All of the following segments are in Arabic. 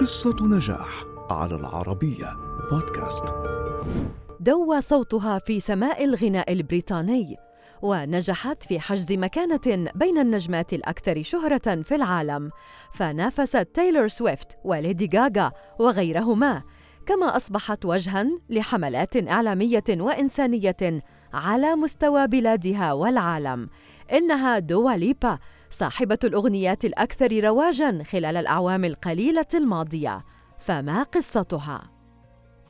قصة نجاح على العربية بودكاست. دوى صوتها في سماء الغناء البريطاني ونجحت في حجز مكانة بين النجمات الأكثر شهرة في العالم فنافست تايلور سويفت وليدي غاغا وغيرهما كما أصبحت وجهاً لحملات إعلامية وإنسانية على مستوى بلادها والعالم إنها دوا ليبا صاحبة الأغنيات الأكثر رواجاً خلال الأعوام القليلة الماضية. فما قصتها؟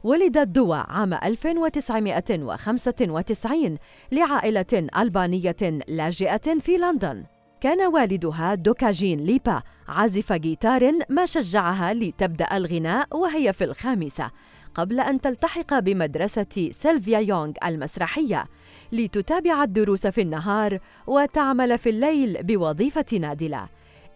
ولدت دوا عام 1995 لعائلة ألبانية لاجئة في لندن. كان والدها دوكاجين ليبا عازف جيتار ما شجعها لتبدأ الغناء وهي في الخامسة. قبل أن تلتحق بمدرسة سيلفيا يونغ المسرحية لتتابع الدروس في النهار وتعمل في الليل بوظيفة نادلة.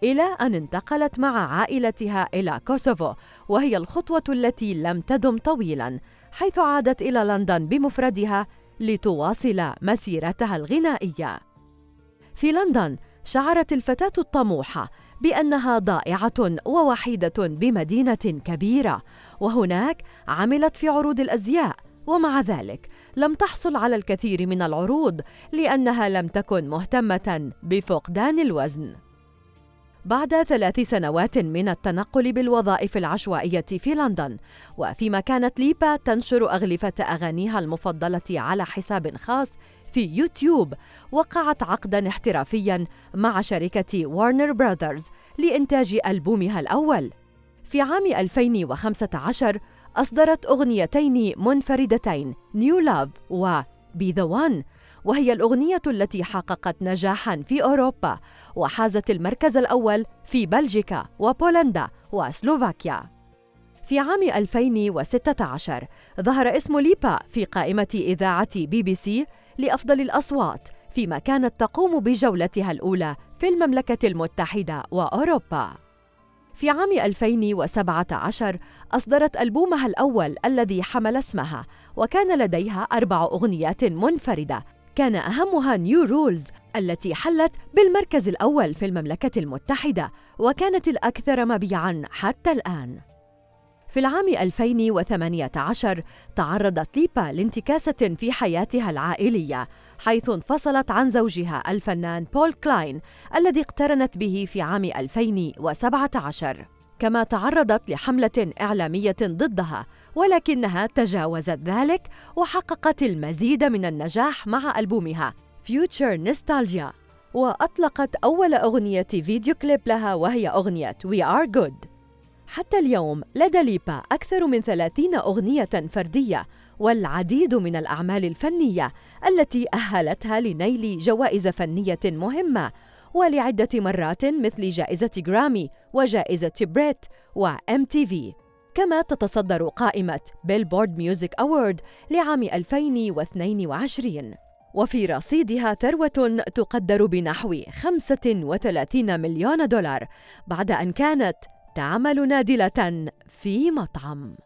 إلى أن انتقلت مع عائلتها إلى كوسوفو وهي الخطوة التي لم تدم طويلاً حيث عادت إلى لندن بمفردها لتواصل مسيرتها الغنائية. في لندن شعرت الفتاة الطموحة بأنها ضائعة ووحيدة بمدينة كبيرة. وهناك عملت في عروض الأزياء. ومع ذلك لم تحصل على الكثير من العروض لأنها لم تكن مهتمة بفقدان الوزن. بعد ثلاث سنوات من التنقل بالوظائف العشوائية في لندن. وفيما كانت ليبا تنشر أغلفة أغانيها المفضلة على حساب خاص في يوتيوب وقعت عقدا احترافيا مع شركة وارنر براذرز لإنتاج ألبومها الأول. في عام 2015 أصدرت أغنيتين منفردتين New Love و Be the One وهي الأغنية التي حققت نجاحا في أوروبا وحازت المركز الأول في بلجيكا وبولندا وسلوفاكيا في عام 2016 ظهر اسم ليبا في قائمة إذاعة بي بي سي لأفضل الأصوات فيما كانت تقوم بجولتها الأولى في المملكة المتحدة وأوروبا. في عام 2017 أصدرت ألبومها الأول الذي حمل اسمها وكان لديها أربع أغنيات منفردة كان أهمها New Rules التي حلت بالمركز الأول في المملكة المتحدة وكانت الأكثر مبيعاً حتى الآن. في العام 2018 تعرضت ليبا لانتكاسة في حياتها العائلية حيث انفصلت عن زوجها الفنان بول كلاين الذي اقترنت به في عام 2017 كما تعرضت لحملة إعلامية ضدها ولكنها تجاوزت ذلك وحققت المزيد من النجاح مع ألبومها فيوتشر نستالجيا وأطلقت أول أغنية فيديو كليب لها وهي أغنية We Are Good. حتى اليوم لدى ليبا أكثر من ثلاثين أغنية فردية والعديد من الأعمال الفنية التي أهلتها لنيل جوائز فنية مهمة ولعدة مرات مثل جائزة جرامي وجائزة بريت وام تي في كما تتصدر قائمة Billboard Music Award لعام 2022 وفي رصيدها ثروة تقدر بنحو 35 مليون دولار بعد أن كانت تعمل نادلة في مطعم.